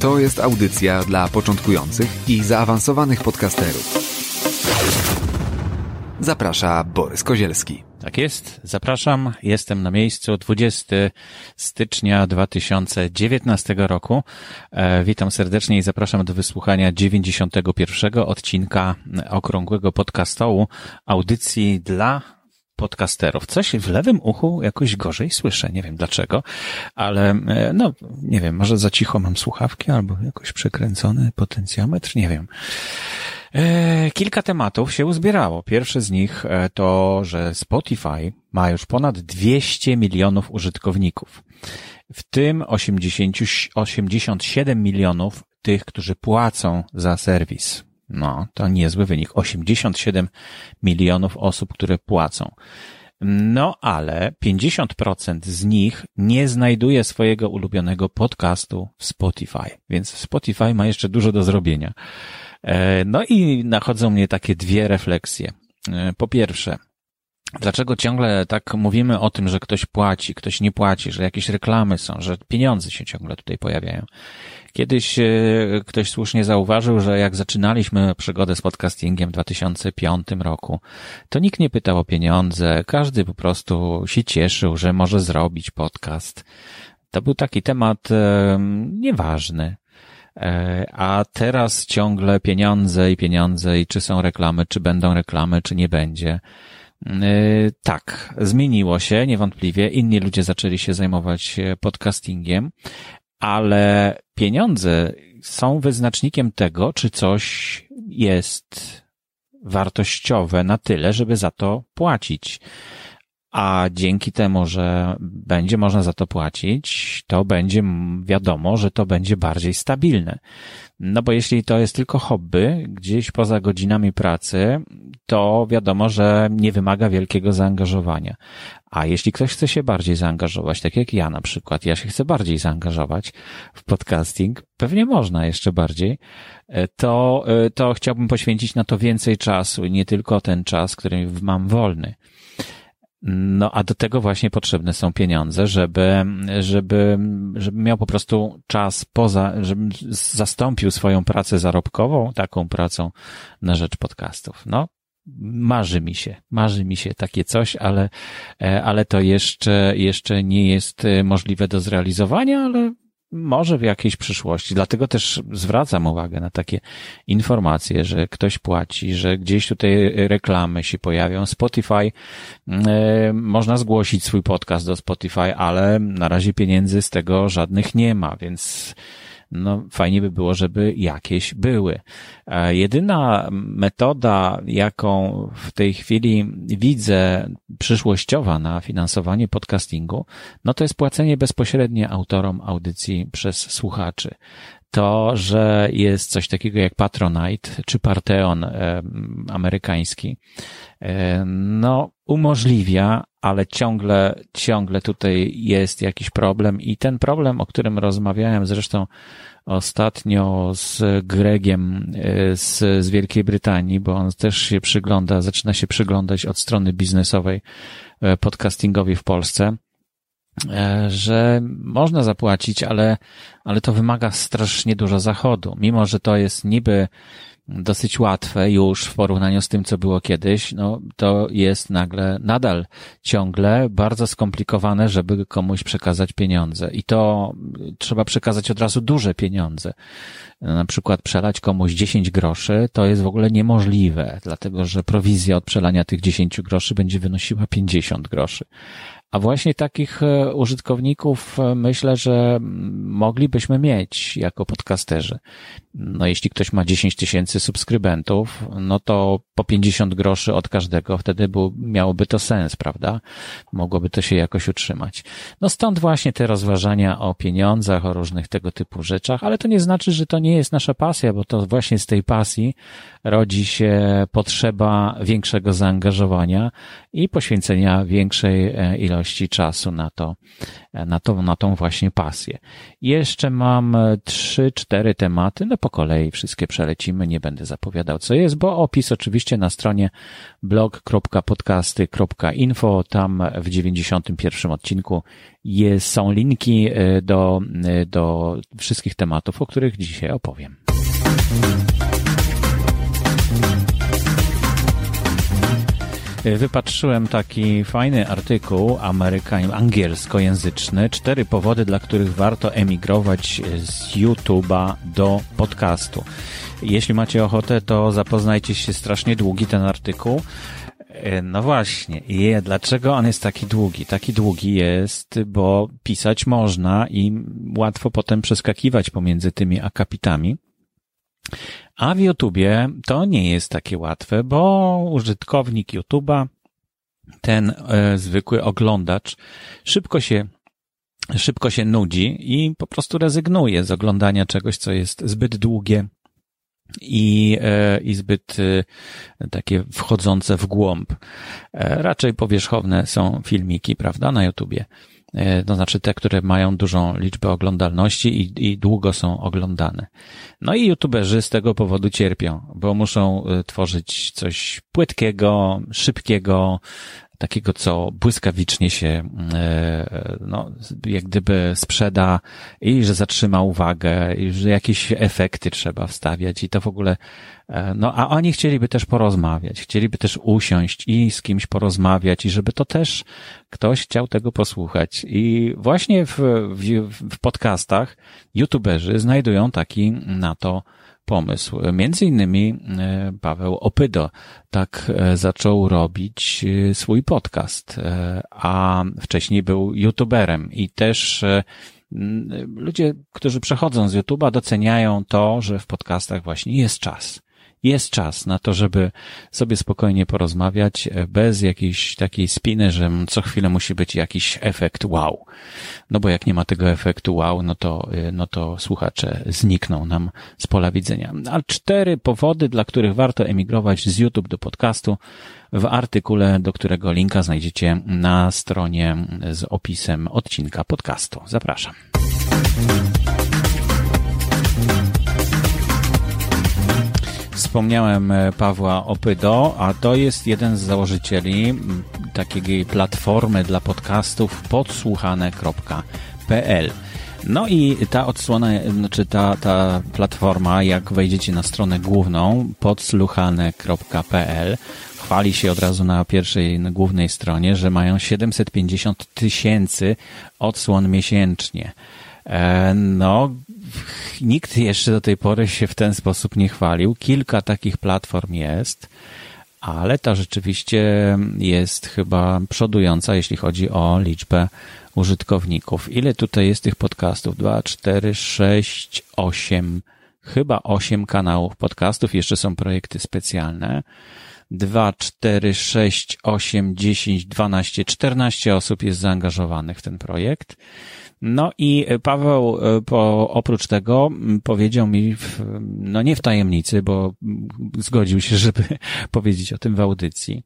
To jest audycja dla początkujących i zaawansowanych podcasterów. Zaprasza Borys Kozielski. Tak jest, zapraszam. Jestem na miejscu 20 stycznia 2019 roku. E, witam serdecznie i zapraszam do wysłuchania 91 odcinka okrągłego podcastołu audycji dla podcasterów. Coś w lewym uchu jakoś gorzej słyszę, nie wiem dlaczego, ale e, no, nie wiem, może za cicho mam słuchawki albo jakoś przekręcony potencjometr, nie wiem. E, kilka tematów się uzbierało. Pierwszy z nich e, to, że Spotify ma już ponad 200 milionów użytkowników. W tym 80, 87 milionów tych, którzy płacą za serwis. No, to niezły wynik. 87 milionów osób, które płacą. No, ale 50% z nich nie znajduje swojego ulubionego podcastu w Spotify, więc Spotify ma jeszcze dużo do zrobienia. E, no i nachodzą mnie takie dwie refleksje. E, po pierwsze, Dlaczego ciągle tak mówimy o tym, że ktoś płaci, ktoś nie płaci, że jakieś reklamy są, że pieniądze się ciągle tutaj pojawiają? Kiedyś e, ktoś słusznie zauważył, że jak zaczynaliśmy przygodę z podcastingiem w 2005 roku, to nikt nie pytał o pieniądze, każdy po prostu się cieszył, że może zrobić podcast. To był taki temat e, nieważny. E, a teraz ciągle pieniądze i pieniądze i czy są reklamy, czy będą reklamy, czy nie będzie. Tak, zmieniło się niewątpliwie. Inni ludzie zaczęli się zajmować podcastingiem, ale pieniądze są wyznacznikiem tego, czy coś jest wartościowe na tyle, żeby za to płacić. A dzięki temu, że będzie można za to płacić, to będzie wiadomo, że to będzie bardziej stabilne. No bo jeśli to jest tylko hobby, gdzieś poza godzinami pracy, to wiadomo, że nie wymaga wielkiego zaangażowania. A jeśli ktoś chce się bardziej zaangażować, tak jak ja na przykład, ja się chcę bardziej zaangażować w podcasting, pewnie można jeszcze bardziej, e, to, e, to chciałbym poświęcić na to więcej czasu, nie tylko ten czas, który mam wolny. No, a do tego właśnie potrzebne są pieniądze, żeby, żeby, żeby miał po prostu czas poza, żeby zastąpił swoją pracę zarobkową taką pracą na rzecz podcastów. No, marzy mi się, marzy mi się takie coś, ale, e, ale to jeszcze, jeszcze nie jest e, możliwe do zrealizowania, ale może w jakiejś przyszłości. Dlatego też zwracam uwagę na takie informacje, że ktoś płaci, że gdzieś tutaj reklamy się pojawią. Spotify, e, można zgłosić swój podcast do Spotify, ale na razie pieniędzy z tego żadnych nie ma, więc no fajnie by było, żeby jakieś były. E, jedyna metoda, jaką w tej chwili widzę przyszłościowa na finansowanie podcastingu, no to jest płacenie bezpośrednie autorom audycji przez słuchaczy to, że jest coś takiego jak Patronite czy Partheon e, amerykański, e, no umożliwia, ale ciągle, ciągle tutaj jest jakiś problem i ten problem, o którym rozmawiałem zresztą ostatnio z Gregiem e, z, z Wielkiej Brytanii, bo on też się przygląda, zaczyna się przyglądać od strony biznesowej e, podcastingowi w Polsce e, że można zapłacić, ale, ale to wymaga strasznie dużo zachodu. Mimo, że to jest niby dosyć łatwe już w porównaniu z tym, co było kiedyś, no to jest nagle, nadal ciągle bardzo skomplikowane, żeby komuś przekazać pieniądze. I to trzeba przekazać od razu duże pieniądze. Na przykład przelać komuś 10 groszy to jest w ogóle niemożliwe, dlatego że prowizja od przelania tych 10 groszy będzie wynosiła 50 groszy A właśnie takich e, użytkowników e, myślę, że moglibyśmy mieć jako podcasterzy. No jeśli ktoś ma 10 tysięcy subskrybentów, no to po 50 groszy od każdego, wtedy był, miałoby to sens, prawda? Mogłoby to się jakoś utrzymać. No stąd właśnie te rozważania o pieniądzach, o różnych tego typu rzeczach, ale to nie znaczy, że to nie jest nasza pasja, bo to właśnie z tej pasji rodzi się potrzeba większego zaangażowania i poświęcenia większej e, ilości czasu na to, na to, na tą właśnie pasję. Jeszcze mam e, trzy, cztery tematy, no po kolei wszystkie przelecimy, nie będę zapowiadał co jest, bo opis oczywiście na stronie blog.podcasty.info, tam w 91 odcinku jest, są linki do, do wszystkich tematów, o których dzisiaj opowiem. Wypatrzyłem taki fajny artykuł amerykań, angielskojęzyczny. Cztery powody, dla których warto emigrować z YouTube'a do podcastu. Jeśli macie ochotę, to zapoznajcie się, strasznie długi ten artykuł. E, no właśnie, i dlaczego on jest taki długi? Taki długi jest, bo pisać można i łatwo potem przeskakiwać pomiędzy tymi akapitami. A w YouTubie to nie jest takie łatwe, bo użytkownik YouTube'a, ten e, zwykły oglądacz, szybko się szybko się nudzi i po prostu rezygnuje z oglądania czegoś, co jest zbyt długie i, e, i zbyt e, takie wchodzące w głąb. Raczej powierzchowne są filmiki, prawda, na YouTubie. E, to znaczy te, które mają dużą liczbę oglądalności i, i długo są oglądane. No i youtuberzy z tego powodu cierpią, bo muszą e, tworzyć coś płytkiego, szybkiego, takiego, co błyskawicznie się, e, no, jak gdyby sprzeda i że zatrzyma uwagę, i że jakieś efekty trzeba wstawiać i to w ogóle, e, no, a oni chcieliby też porozmawiać, chcieliby też usiąść i z kimś porozmawiać i żeby to też ktoś chciał tego posłuchać. I właśnie w, w, w podcastach youtuberzy znajdują taki na to pomysł. Między innymi e, Paweł Opydo tak e, zaczął robić e, swój podcast, a wcześniej był youtuberem i też ludzie, którzy przechodzą z YouTube'a doceniają to, że w podcastach właśnie jest czas jest czas na to, żeby sobie spokojnie porozmawiać, e, bez jakiejś takiej spiny, że co chwilę musi być jakiś efekt wow. No bo jak nie ma tego efektu wow, no to, e, no to słuchacze znikną nam z pola widzenia. A cztery powody, dla których warto emigrować z YouTube do podcastu w artykule, do którego linka znajdziecie na stronie z opisem odcinka podcastu. Zapraszam. Wspomniałem e, Pawła Opydo, a to jest jeden z założycieli takiej platformy dla podcastów podsłuchane.pl. No i ta odsłona, znaczy ta, ta platforma, jak wejdziecie na stronę główną podsłuchane.pl, chwali się od razu na pierwszej na głównej stronie, że mają 750 tysięcy odsłon miesięcznie. E, no, nikt jeszcze do tej pory się w ten sposób nie chwalił. Kilka takich platform jest, ale ta rzeczywiście jest chyba przodująca, jeśli chodzi o liczbę użytkowników. Ile tutaj jest tych podcastów? Dwa, cztery, sześć, osiem, chyba osiem kanałów podcastów. Jeszcze są projekty specjalne. Dwa, cztery, sześć, osiem, dziesięć, dwanaście, czternaście osób jest zaangażowanych w ten projekt. No i Paweł e, po, oprócz tego powiedział mi, w, no nie w tajemnicy, bo zgodził się, żeby powiedzieć o tym w audycji,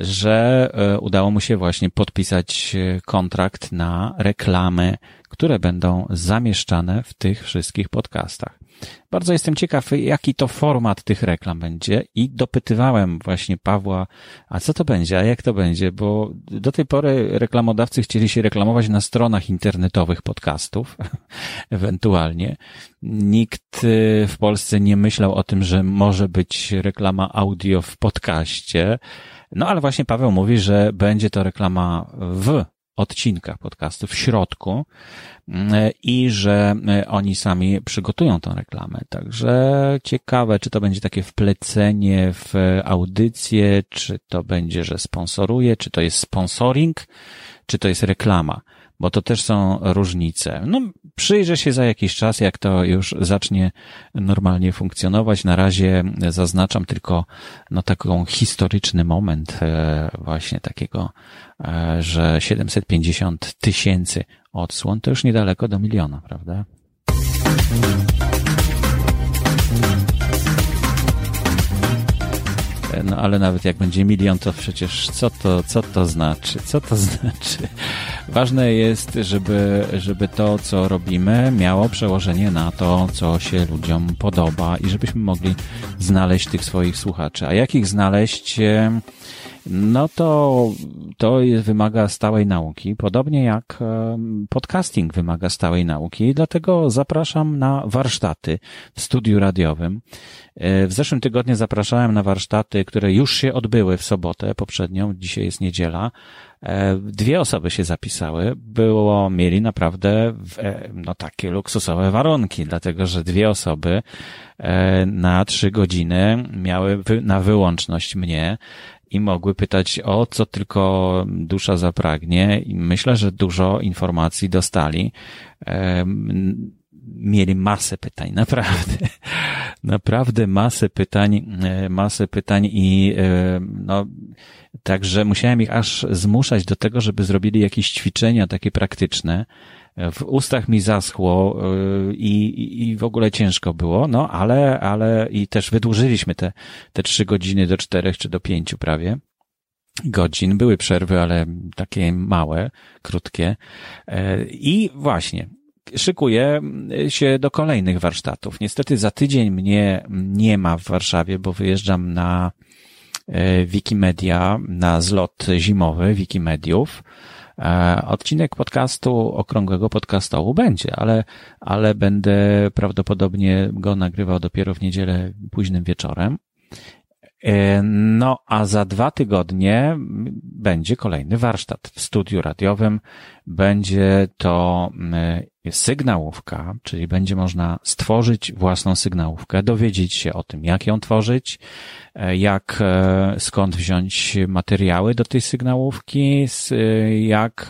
że e, udało mu się właśnie podpisać e, kontrakt na reklamy, które będą zamieszczane w tych wszystkich podcastach. Bardzo jestem ciekaw, jaki to format tych reklam będzie i dopytywałem właśnie Pawła, a co to będzie, a jak to będzie, bo do tej pory reklamodawcy chcieli się reklamować na stronach internetowych podcastów, ewentualnie. Nikt y, w Polsce nie myślał o tym, że może być reklama audio w podcaście. No ale właśnie Paweł mówi, że będzie to reklama w odcinkach podcastu w środku mm, i że e, oni sami przygotują tą reklamę. Także ciekawe, czy to będzie takie wplecenie w audycję, czy to będzie, że sponsoruje, czy to jest sponsoring, czy to jest reklama bo to też są różnice. No, przyjrzę się za jakiś czas, jak to już zacznie normalnie funkcjonować. Na razie zaznaczam tylko no taką historyczny moment e, właśnie takiego, e, że 750 tysięcy odsłon to już niedaleko do miliona, prawda? No ale nawet jak będzie milion, to przecież co to, co to znaczy? Co to znaczy? Ważne jest, żeby, żeby to, co robimy, miało przełożenie na to, co się ludziom podoba i żebyśmy mogli znaleźć tych swoich słuchaczy. A jak ich znaleźć? No to to wymaga stałej nauki, podobnie jak podcasting wymaga stałej nauki i dlatego zapraszam na warsztaty w studiu radiowym. E, w zeszłym tygodniu zapraszałem na warsztaty, które już się odbyły w sobotę poprzednią, dzisiaj jest niedziela. E, dwie osoby się zapisały, było, mieli naprawdę e, no takie luksusowe warunki, dlatego że dwie osoby na trzy godziny miały na wyłączność mnie i mogły pytać o co tylko dusza zapragnie i myślę, że dużo informacji dostali. Mieli masę pytań, naprawdę. Naprawdę masę pytań, e, masę pytań i e, no, także musiałem ich aż zmuszać do tego, żeby zrobili jakieś ćwiczenia takie praktyczne, w ustach mi zaschło y, i, i w ogóle ciężko było, no ale, ale i też wydłużyliśmy te, te trzy godziny do czterech czy do pięciu prawie godzin. Były przerwy, ale takie małe, krótkie. E, I właśnie, szykuję się do kolejnych warsztatów. Niestety za tydzień mnie nie ma w Warszawie, bo wyjeżdżam na e, Wikimedia, na zlot zimowy Wikimediów. E, odcinek podcastu, okrągłego podcastołu będzie, ale, ale będę prawdopodobnie go nagrywał dopiero w niedzielę późnym wieczorem. E, no, a za dwa tygodnie będzie kolejny warsztat w studiu radiowym. Będzie to sygnałówka, czyli będzie można stworzyć własną sygnałówkę, dowiedzieć się o tym, jak ją tworzyć, e, jak, e, skąd wziąć materiały do tej sygnałówki, jak,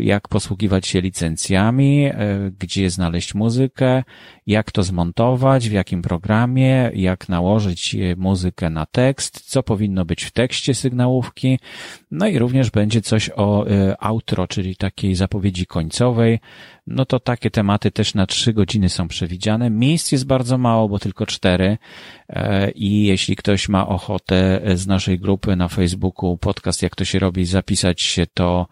jak posługiwać się licencjami, gdzie znaleźć muzykę, jak to zmontować, w jakim programie, jak nałożyć muzykę na tekst, co powinno być w tekście sygnałówki, no i również będzie coś o outro, czyli takiej zapowiedzi końcowej. No to takie tematy też na trzy godziny są przewidziane. Miejsc jest bardzo mało, bo tylko cztery. E, I jeśli ktoś ma ochotę z naszej grupy na Facebooku podcast, jak to się robi, zapisać się, to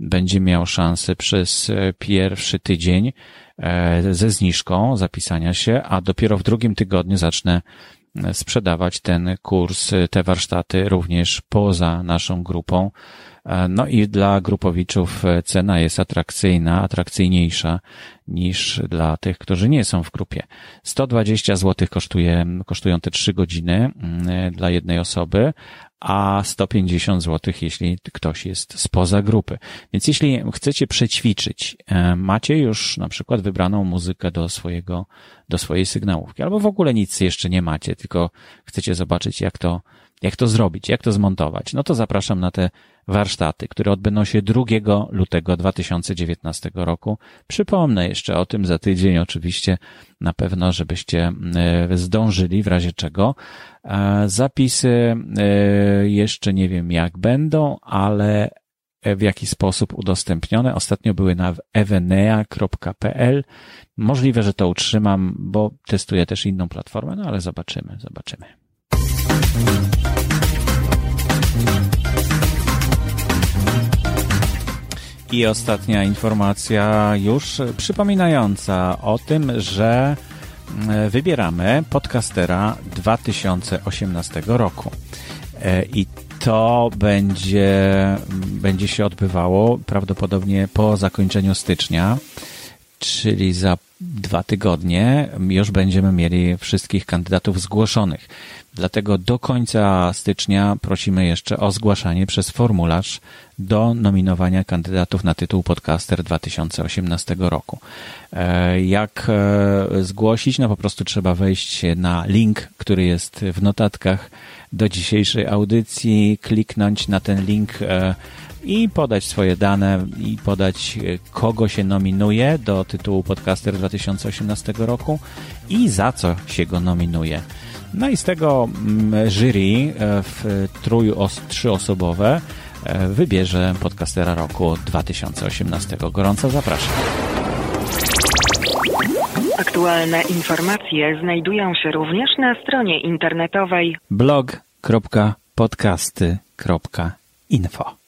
będzie miał szansę przez pierwszy tydzień e, ze zniżką zapisania się, a dopiero w drugim tygodniu zacznę sprzedawać ten kurs, te warsztaty również poza naszą grupą. E, no i dla grupowiczów cena jest atrakcyjna, atrakcyjniejsza niż dla tych, którzy nie są w grupie. 120 zł kosztuje, kosztują te 3 godziny mm, dla jednej osoby, a 150 zł, jeśli ktoś jest spoza grupy. Więc jeśli chcecie przećwiczyć, e, macie już na przykład wybraną muzykę do swojego, do swojej sygnałówki, albo w ogóle nic jeszcze nie macie, tylko chcecie zobaczyć, jak to, jak to zrobić, jak to zmontować, no to zapraszam na te warsztaty, które odbędą się 2 lutego 2019 roku. Przypomnę jeszcze o tym za tydzień, oczywiście, na pewno, żebyście e, zdążyli, w razie czego. E, zapisy e, jeszcze nie wiem jak będą, ale w jaki sposób udostępnione. Ostatnio były na evenea.pl. Możliwe, że to utrzymam, bo testuję też inną platformę, no ale zobaczymy, zobaczymy. I ostatnia informacja już przypominająca o tym, że mm, wybieramy podcastera 2018 roku. E, I to będzie, będzie się odbywało prawdopodobnie po zakończeniu stycznia, czyli za dwa tygodnie już będziemy mieli wszystkich kandydatów zgłoszonych. Dlatego do końca stycznia prosimy jeszcze o zgłaszanie przez formularz do nominowania kandydatów na tytuł podcaster 2018 roku. E, jak e, zgłosić? No po prostu trzeba wejść na link, który jest w notatkach do dzisiejszej audycji, kliknąć na ten link e, i podać swoje dane i podać kogo się nominuje do tytułu podcaster 2018 roku i za co się go nominuje. No i z tego mm, jury w trój os, trzyosobowe wybierze podcastera roku 2018. Gorąco zapraszam. Aktualne informacje znajdują się również na stronie internetowej blog.podcasty.info.